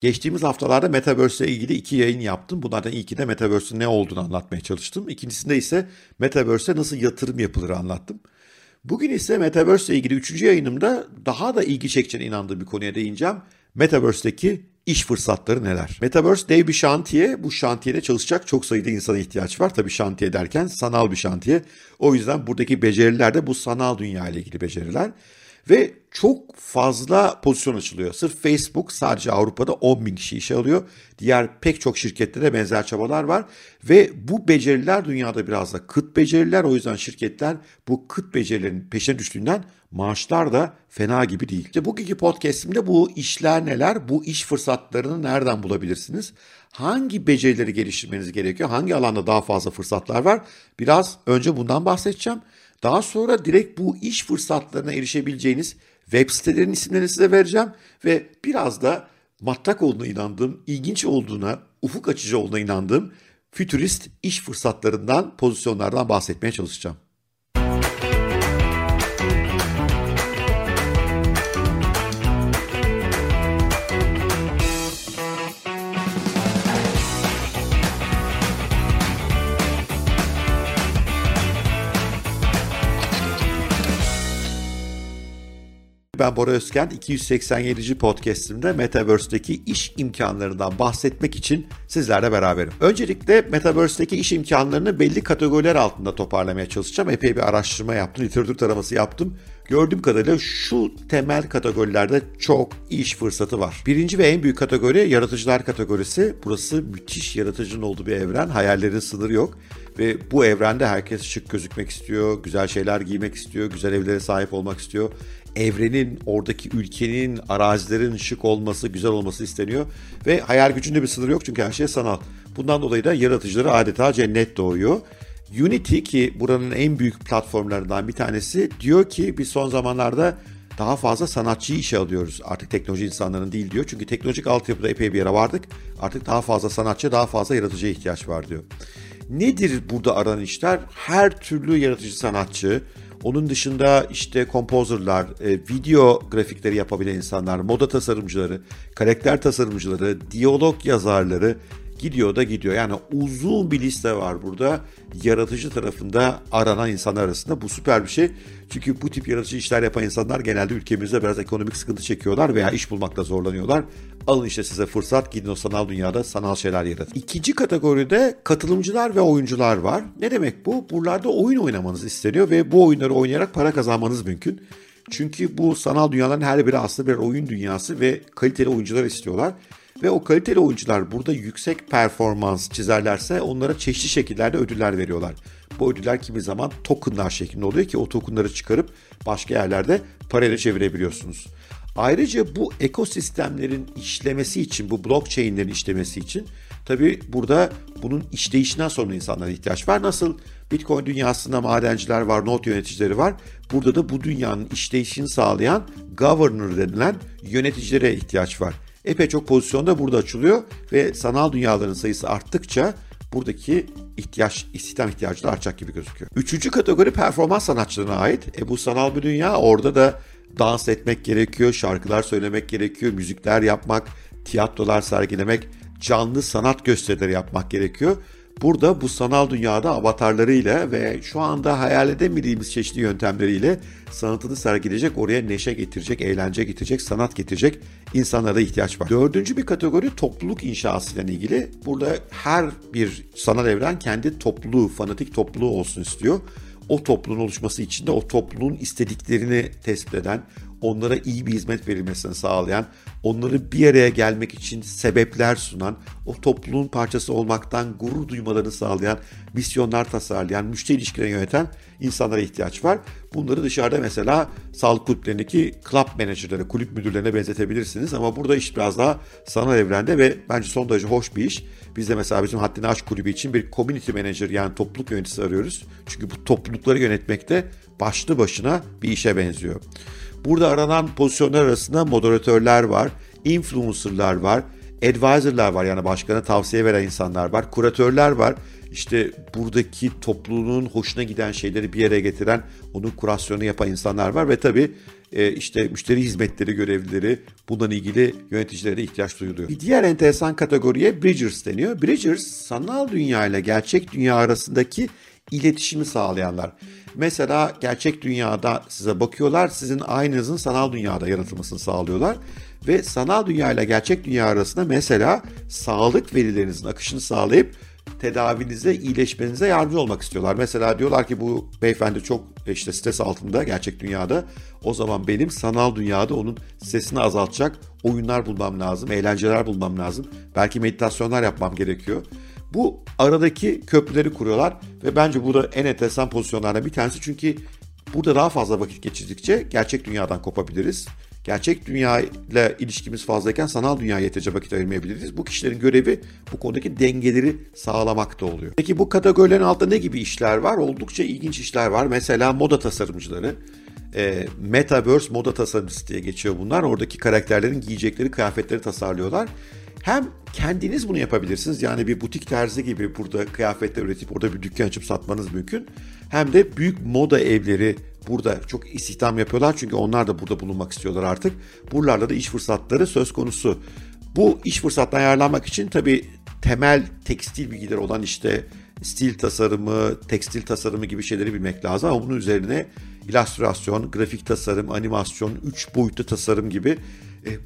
Geçtiğimiz haftalarda Metaverse ile ilgili iki yayın yaptım. Bunlardan ilki de Metaverse'ün ne olduğunu anlatmaya çalıştım. İkincisinde ise Metaverse'e nasıl yatırım yapılır anlattım. Bugün ise Metaverse ile ilgili üçüncü yayınımda daha da ilgi çekeceğine inandığım bir konuya değineceğim. Metaverse'deki iş fırsatları neler? Metaverse dev bir şantiye. Bu şantiyede çalışacak çok sayıda insana ihtiyaç var. Tabii şantiye derken sanal bir şantiye. O yüzden buradaki beceriler de bu sanal dünya ile ilgili beceriler. Ve çok fazla pozisyon açılıyor. Sırf Facebook sadece Avrupa'da 10 bin kişi işe alıyor. Diğer pek çok şirkette de benzer çabalar var. Ve bu beceriler dünyada biraz da kıt beceriler. O yüzden şirketler bu kıt becerilerin peşine düştüğünden maaşlar da fena gibi değil. İşte bugünkü podcastimde bu işler neler, bu iş fırsatlarını nereden bulabilirsiniz? Hangi becerileri geliştirmeniz gerekiyor? Hangi alanda daha fazla fırsatlar var? Biraz önce bundan bahsedeceğim. Daha sonra direkt bu iş fırsatlarına erişebileceğiniz web sitelerinin isimlerini size vereceğim ve biraz da matrak olduğuna inandığım, ilginç olduğuna, ufuk açıcı olduğuna inandığım fütürist iş fırsatlarından, pozisyonlardan bahsetmeye çalışacağım. Ben Bora Özken, 287. podcastimde Metaverse'deki iş imkanlarından bahsetmek için sizlerle beraberim. Öncelikle Metaverse'deki iş imkanlarını belli kategoriler altında toparlamaya çalışacağım. Epey bir araştırma yaptım, literatür taraması yaptım. Gördüğüm kadarıyla şu temel kategorilerde çok iş fırsatı var. Birinci ve en büyük kategori yaratıcılar kategorisi. Burası müthiş yaratıcının olduğu bir evren. Hayallerin sınırı yok. Ve bu evrende herkes şık gözükmek istiyor, güzel şeyler giymek istiyor, güzel evlere sahip olmak istiyor evrenin, oradaki ülkenin, arazilerin şık olması, güzel olması isteniyor. Ve hayal gücünde bir sınır yok çünkü her şey sanal. Bundan dolayı da yaratıcıları adeta cennet doğuyor. Unity ki buranın en büyük platformlarından bir tanesi diyor ki biz son zamanlarda daha fazla sanatçıyı işe alıyoruz. Artık teknoloji insanların değil diyor. Çünkü teknolojik altyapıda epey bir yere vardık. Artık daha fazla sanatçı, daha fazla yaratıcıya ihtiyaç var diyor. Nedir burada aranan işler? Her türlü yaratıcı sanatçı, onun dışında işte kompozörler, e, video grafikleri yapabilen insanlar, moda tasarımcıları, karakter tasarımcıları, diyalog yazarları gidiyor da gidiyor. Yani uzun bir liste var burada yaratıcı tarafında aranan insanlar arasında. Bu süper bir şey. Çünkü bu tip yaratıcı işler yapan insanlar genelde ülkemizde biraz ekonomik sıkıntı çekiyorlar veya iş bulmakta zorlanıyorlar. Alın işte size fırsat gidin o sanal dünyada sanal şeyler yaratın. İkinci kategoride katılımcılar ve oyuncular var. Ne demek bu? Buralarda oyun oynamanız isteniyor ve bu oyunları oynayarak para kazanmanız mümkün. Çünkü bu sanal dünyaların her biri aslında bir oyun dünyası ve kaliteli oyuncular istiyorlar. Ve o kaliteli oyuncular burada yüksek performans çizerlerse onlara çeşitli şekillerde ödüller veriyorlar. Bu ödüller kimi zaman tokenlar şeklinde oluyor ki o tokenları çıkarıp başka yerlerde parayla çevirebiliyorsunuz. Ayrıca bu ekosistemlerin işlemesi için, bu blockchain'lerin işlemesi için tabi burada bunun işleyişinden sonra insanlara ihtiyaç var. Nasıl Bitcoin dünyasında madenciler var, not yöneticileri var. Burada da bu dünyanın işleyişini sağlayan governor denilen yöneticilere ihtiyaç var epey çok pozisyonda burada açılıyor ve sanal dünyaların sayısı arttıkça buradaki ihtiyaç, istihdam ihtiyacı da artacak gibi gözüküyor. Üçüncü kategori performans sanatçılarına ait. E bu sanal bir dünya. Orada da dans etmek gerekiyor, şarkılar söylemek gerekiyor, müzikler yapmak, tiyatrolar sergilemek, canlı sanat gösterileri yapmak gerekiyor. Burada bu sanal dünyada avatarlarıyla ve şu anda hayal edemediğimiz çeşitli yöntemleriyle sanatını sergileyecek, oraya neşe getirecek, eğlence getirecek, sanat getirecek insanlara ihtiyaç var. Dördüncü bir kategori topluluk inşası ile ilgili. Burada her bir sanal evren kendi topluluğu, fanatik topluluğu olsun istiyor. O topluluğun oluşması için de o topluluğun istediklerini tespit eden, onlara iyi bir hizmet verilmesini sağlayan, onları bir araya gelmek için sebepler sunan, o topluluğun parçası olmaktan gurur duymalarını sağlayan, misyonlar tasarlayan, müşteri ilişkilerini yöneten insanlara ihtiyaç var. Bunları dışarıda mesela sağlık kulüplerindeki club managerları, kulüp müdürlerine benzetebilirsiniz ama burada iş biraz daha sanal evrende ve bence son derece hoş bir iş. Biz de mesela bizim Haddini Aşk Kulübü için bir community manager yani topluluk yöneticisi arıyoruz. Çünkü bu toplulukları yönetmekte başlı başına bir işe benziyor. Burada aranan pozisyonlar arasında moderatörler var, influencerlar var, advisor'lar var yani başkana tavsiye veren insanlar var. Kuratörler var. İşte buradaki topluluğun hoşuna giden şeyleri bir yere getiren, onun kurasyonu yapan insanlar var ve tabii e, işte müşteri hizmetleri görevlileri bundan ilgili yöneticilere ihtiyaç duyuluyor. Bir diğer enteresan kategoriye Bridgers deniyor. Bridgers sanal dünya ile gerçek dünya arasındaki iletişimi sağlayanlar. Mesela gerçek dünyada size bakıyorlar, sizin aynınızın sanal dünyada yaratılmasını sağlıyorlar ve sanal dünya ile gerçek dünya arasında mesela sağlık verilerinizin akışını sağlayıp tedavinize, iyileşmenize yardımcı olmak istiyorlar. Mesela diyorlar ki bu beyefendi çok işte stres altında gerçek dünyada. O zaman benim sanal dünyada onun stresini azaltacak oyunlar bulmam lazım, eğlenceler bulmam lazım. Belki meditasyonlar yapmam gerekiyor. Bu aradaki köprüleri kuruyorlar ve bence bu da en enteresan pozisyonlardan bir tanesi. Çünkü burada daha fazla vakit geçirdikçe gerçek dünyadan kopabiliriz. Gerçek dünya ile ilişkimiz fazlayken sanal dünyaya yeterince vakit ayırmayabiliriz. Bu kişilerin görevi bu konudaki dengeleri sağlamakta oluyor. Peki bu kategorilerin altında ne gibi işler var? Oldukça ilginç işler var. Mesela moda tasarımcıları. E, Metaverse moda tasarımcısı diye geçiyor bunlar. Oradaki karakterlerin giyecekleri kıyafetleri tasarlıyorlar. Hem kendiniz bunu yapabilirsiniz. Yani bir butik terzi gibi burada kıyafetler üretip orada bir dükkan açıp satmanız mümkün. Hem de büyük moda evleri burada çok istihdam yapıyorlar. Çünkü onlar da burada bulunmak istiyorlar artık. Buralarda da iş fırsatları söz konusu. Bu iş fırsattan yararlanmak için tabii temel tekstil bilgileri olan işte stil tasarımı, tekstil tasarımı gibi şeyleri bilmek lazım. Ama bunun üzerine illüstrasyon, grafik tasarım, animasyon, üç boyutlu tasarım gibi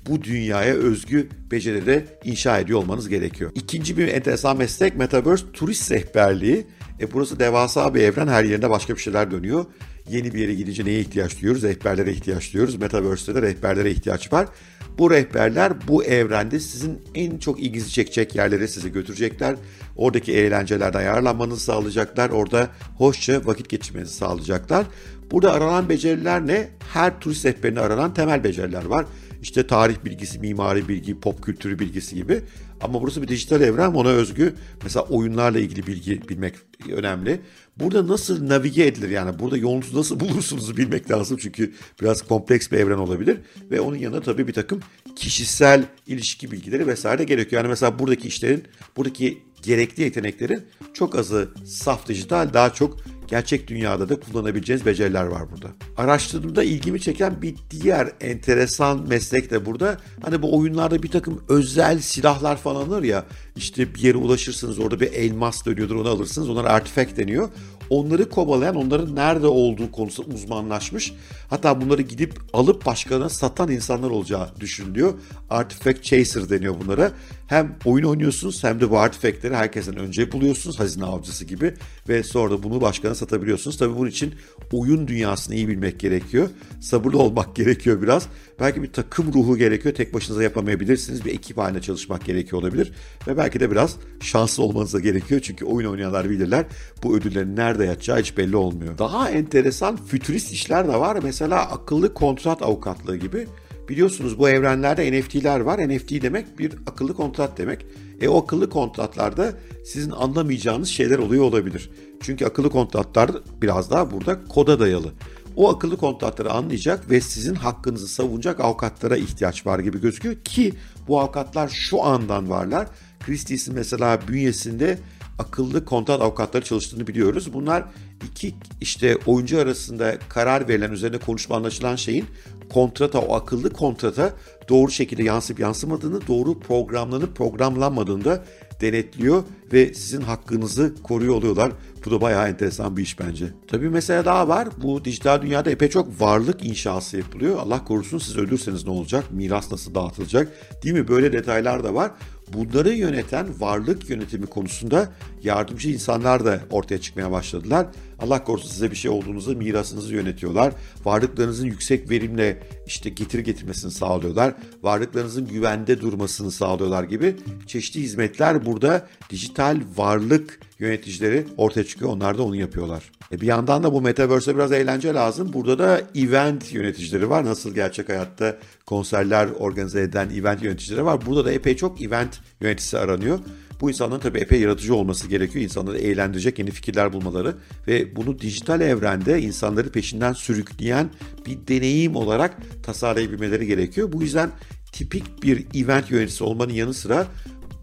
bu dünyaya özgü becerileri inşa ediyor olmanız gerekiyor. İkinci bir enteresan meslek Metaverse turist rehberliği. E, burası devasa bir evren her yerinde başka bir şeyler dönüyor. Yeni bir yere gidince neye ihtiyaç duyuyoruz? Rehberlere ihtiyaç duyuyoruz. Metaverse'de de rehberlere ihtiyaç var. Bu rehberler bu evrende sizin en çok ilginizi çekecek yerlere sizi götürecekler. Oradaki eğlencelerden yararlanmanızı sağlayacaklar. Orada hoşça vakit geçirmenizi sağlayacaklar. Burada aranan beceriler ne? Her turist rehberine aranan temel beceriler var. İşte tarih bilgisi, mimari bilgi, pop kültürü bilgisi gibi. Ama burası bir dijital evren ona özgü. Mesela oyunlarla ilgili bilgi bilmek önemli. Burada nasıl navige edilir yani burada yolunuzu nasıl bulursunuzu bilmek lazım. Çünkü biraz kompleks bir evren olabilir. Ve onun yanında tabii bir takım kişisel ilişki bilgileri vesaire gerekiyor. Yani mesela buradaki işlerin, buradaki gerekli yeteneklerin çok azı saf dijital, daha çok gerçek dünyada da kullanabileceğiniz beceriler var burada. Araştırdığımda ilgimi çeken bir diğer enteresan meslek de burada. Hani bu oyunlarda bir takım özel silahlar falan alır ya işte bir yere ulaşırsınız orada bir elmas dönüyordur onu alırsınız. Onlar artifact deniyor. Onları kovalayan, onların nerede olduğu konusunda uzmanlaşmış. Hatta bunları gidip alıp başkalarına satan insanlar olacağı düşünülüyor. Artifact Chaser deniyor bunlara. Hem oyun oynuyorsunuz hem de bu artifactleri herkesten önce buluyorsunuz hazine avcısı gibi ve sonra da bunu başkana satabiliyorsunuz. Tabii bunun için oyun dünyasını iyi bilmek gerekiyor. Sabırlı olmak gerekiyor biraz. Belki bir takım ruhu gerekiyor. Tek başınıza yapamayabilirsiniz. Bir ekip halinde çalışmak gerekiyor olabilir. Ve belki de biraz şanslı olmanız da gerekiyor. Çünkü oyun oynayanlar bilirler. Bu ödüllerin nerede yatacağı hiç belli olmuyor. Daha enteresan fütürist işler de var. Mesela akıllı kontrat avukatlığı gibi. Biliyorsunuz bu evrenlerde NFT'ler var. NFT demek bir akıllı kontrat demek. E o akıllı kontratlarda sizin anlamayacağınız şeyler oluyor olabilir. Çünkü akıllı kontratlar biraz daha burada koda dayalı. O akıllı kontratları anlayacak ve sizin hakkınızı savunacak avukatlara ihtiyaç var gibi gözüküyor ki bu avukatlar şu andan varlar. Christie's'in mesela bünyesinde akıllı kontrat avukatları çalıştığını biliyoruz. Bunlar iki işte oyuncu arasında karar verilen üzerine konuşma anlaşılan şeyin kontrata, o akıllı kontrata doğru şekilde yansıp yansımadığını, doğru programlanıp programlanmadığını da denetliyor ve sizin hakkınızı koruyor oluyorlar. Bu da bayağı enteresan bir iş bence. Tabii mesela daha var. Bu dijital dünyada epey çok varlık inşası yapılıyor. Allah korusun siz ölürseniz ne olacak? Miras nasıl dağıtılacak? Değil mi? Böyle detaylar da var. Bunları yöneten varlık yönetimi konusunda yardımcı insanlar da ortaya çıkmaya başladılar. Allah korusun size bir şey olduğunuzda mirasınızı yönetiyorlar. Varlıklarınızın yüksek verimle işte getir getirmesini sağlıyorlar. Varlıklarınızın güvende durmasını sağlıyorlar gibi çeşitli hizmetler burada dijital varlık yöneticileri ortaya çıkıyor. Onlar da onu yapıyorlar. E bir yandan da bu Metaverse'e biraz eğlence lazım. Burada da event yöneticileri var. Nasıl gerçek hayatta konserler organize eden event yöneticileri var. Burada da epey çok event yöneticisi aranıyor. Bu insanların tabii epey yaratıcı olması gerekiyor. İnsanları eğlendirecek yeni fikirler bulmaları ve bunu dijital evrende insanları peşinden sürükleyen bir deneyim olarak tasarlayabilmeleri gerekiyor. Bu yüzden tipik bir event yöneticisi olmanın yanı sıra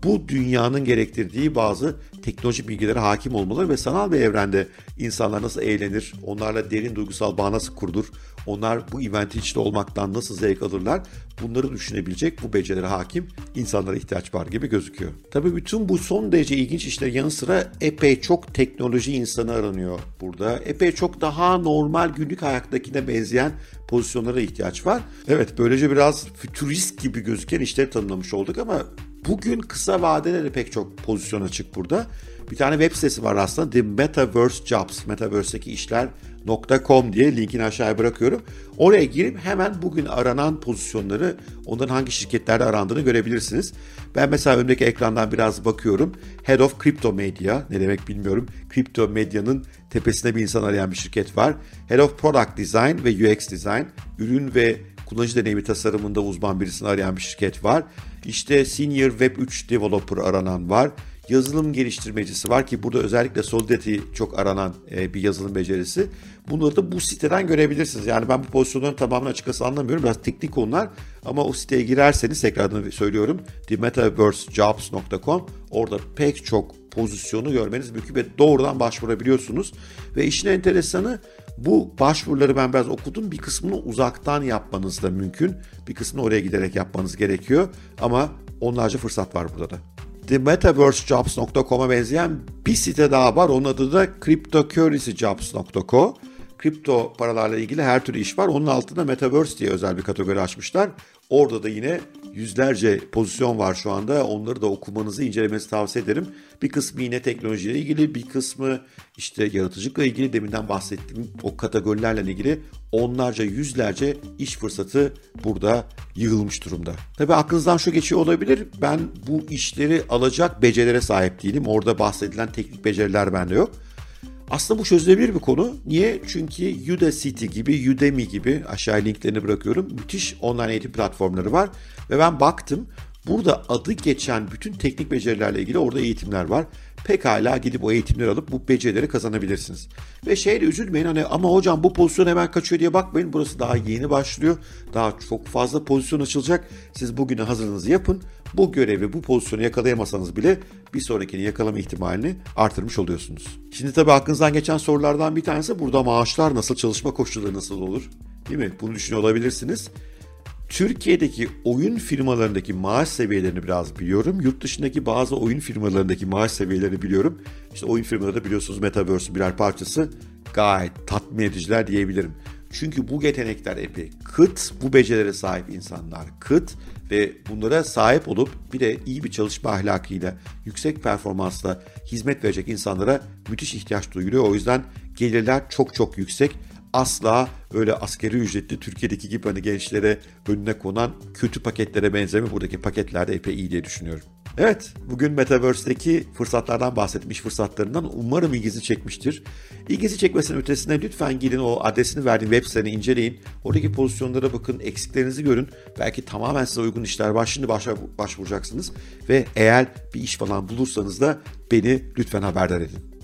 bu dünyanın gerektirdiği bazı teknolojik bilgilere hakim olmaları ve sanal bir evrende insanlar nasıl eğlenir, onlarla derin duygusal bağ nasıl kurulur, onlar bu eventin içinde olmaktan nasıl zevk alırlar bunları düşünebilecek bu becerilere hakim insanlara ihtiyaç var gibi gözüküyor. Tabii bütün bu son derece ilginç işlerin yanı sıra epey çok teknoloji insanı aranıyor burada. Epey çok daha normal günlük hayattakine benzeyen pozisyonlara ihtiyaç var. Evet böylece biraz fütürist gibi gözüken işleri tanımlamış olduk ama Bugün kısa vadede de pek çok pozisyon açık burada. Bir tane web sitesi var aslında The Metaverse Jobs, Metaverse'deki işler.com diye linkini aşağıya bırakıyorum. Oraya girip hemen bugün aranan pozisyonları, onların hangi şirketlerde arandığını görebilirsiniz. Ben mesela önümdeki ekrandan biraz bakıyorum. Head of Crypto Media, ne demek bilmiyorum. Crypto Media'nın tepesinde bir insan arayan bir şirket var. Head of Product Design ve UX Design, ürün ve kullanıcı deneyimi tasarımında uzman birisini arayan bir şirket var. İşte Senior Web 3 Developer aranan var. Yazılım geliştirmecisi var ki burada özellikle Solidity çok aranan e, bir yazılım becerisi. Bunları da bu siteden görebilirsiniz. Yani ben bu pozisyonların tamamını açıkçası anlamıyorum. Biraz teknik konular ama o siteye girerseniz tekrardan söylüyorum. themetaversejobs.com orada pek çok pozisyonu görmeniz mümkün ve doğrudan başvurabiliyorsunuz. Ve işin enteresanı bu başvuruları ben biraz okudum. Bir kısmını uzaktan yapmanız da mümkün. Bir kısmını oraya giderek yapmanız gerekiyor. Ama onlarca fırsat var burada da. TheMetaverseJobs.com'a benzeyen bir site daha var. Onun adı da CryptoCurrencyJobs.co. Kripto paralarla ilgili her türlü iş var. Onun altında Metaverse diye özel bir kategori açmışlar. Orada da yine yüzlerce pozisyon var şu anda. Onları da okumanızı, incelemenizi tavsiye ederim. Bir kısmı yine teknolojiyle ilgili, bir kısmı işte yaratıcılıkla ilgili. Deminden bahsettiğim o kategorilerle ilgili onlarca, yüzlerce iş fırsatı burada yığılmış durumda. Tabii aklınızdan şu geçiyor olabilir. Ben bu işleri alacak becerilere sahip değilim. Orada bahsedilen teknik beceriler bende yok. Aslında bu çözülebilir bir konu. Niye? Çünkü Udacity gibi, Udemy gibi aşağı linklerini bırakıyorum. Müthiş online eğitim platformları var. Ve ben baktım burada adı geçen bütün teknik becerilerle ilgili orada eğitimler var. Pekala gidip o eğitimleri alıp bu becerileri kazanabilirsiniz. Ve şeyle üzülmeyin hani ama hocam bu pozisyon hemen kaçıyor diye bakmayın. Burası daha yeni başlıyor. Daha çok fazla pozisyon açılacak. Siz bugüne hazırlığınızı yapın. Bu görevi, bu pozisyonu yakalayamasanız bile bir sonrakini yakalama ihtimalini artırmış oluyorsunuz. Şimdi tabii aklınızdan geçen sorulardan bir tanesi burada maaşlar nasıl, çalışma koşulları nasıl olur? Değil mi? Bunu düşünüyor olabilirsiniz. Türkiye'deki oyun firmalarındaki maaş seviyelerini biraz biliyorum. Yurt dışındaki bazı oyun firmalarındaki maaş seviyelerini biliyorum. İşte oyun firmaları da biliyorsunuz Metaverse'ün birer parçası. Gayet tatmin ediciler diyebilirim. Çünkü bu yetenekler epey kıt, bu becerilere sahip insanlar kıt ve bunlara sahip olup bir de iyi bir çalışma ahlakıyla, yüksek performansla hizmet verecek insanlara müthiş ihtiyaç duyuluyor. O yüzden gelirler çok çok yüksek asla öyle askeri ücretli Türkiye'deki gibi hani gençlere önüne konan kötü paketlere benzemiyor. Buradaki paketler de epey iyi diye düşünüyorum. Evet, bugün Metaverse'deki fırsatlardan bahsettim, iş fırsatlarından. Umarım ilginizi çekmiştir. İlginizi çekmesinin ötesinde lütfen gidin o adresini verdiğim web siteni inceleyin. Oradaki pozisyonlara bakın, eksiklerinizi görün. Belki tamamen size uygun işler var. Şimdi başvuracaksınız. Ve eğer bir iş falan bulursanız da beni lütfen haberdar edin.